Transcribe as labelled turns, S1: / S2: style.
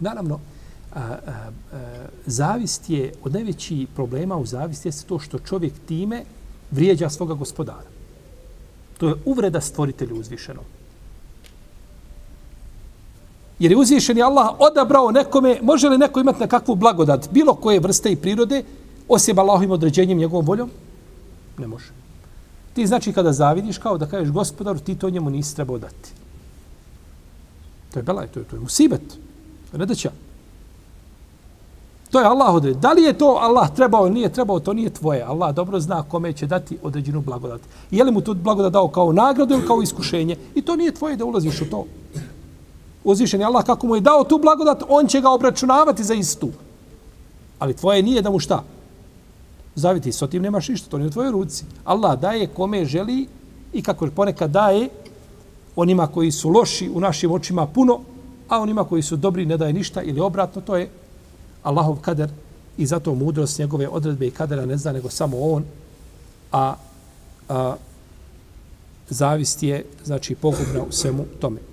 S1: Naravno, a, a, a, zavist je, od najveći problema u zavisti je to što čovjek time vrijeđa svoga gospodara. To je uvreda stvoritelju uzvišenom. Jer je uzvišeni Allah odabrao nekome, može li neko imati nekakvu blagodat, bilo koje vrste i prirode, osim Allahovim određenjem, njegovom voljom? Ne može. Ti znači kada zavidiš, kao da kažeš gospodaru, ti to njemu nisi trebao dati. To je belaj, to je, to je musibet. Nedaća. To je Allah odred. Da li je to Allah trebao ili nije trebao, to nije tvoje. Allah dobro zna kome će dati određenu blagodat. Je li mu tu blagodat dao kao nagradu ili kao iskušenje? I to nije tvoje da ulaziš u to. Uzvišen je Allah kako mu je dao tu blagodat, on će ga obračunavati za istu. Ali tvoje nije da mu šta? Zaviti, s tim nemaš ništa, to nije u tvojoj ruci. Allah daje kome želi i kako ponekad daje onima koji su loši u našim očima puno, a onima koji su dobri ne daje ništa ili obratno, to je Allahov kader i zato mudrost njegove odredbe i kadera ne zna nego samo on, a, a zavist je znači pogubna u svemu tome.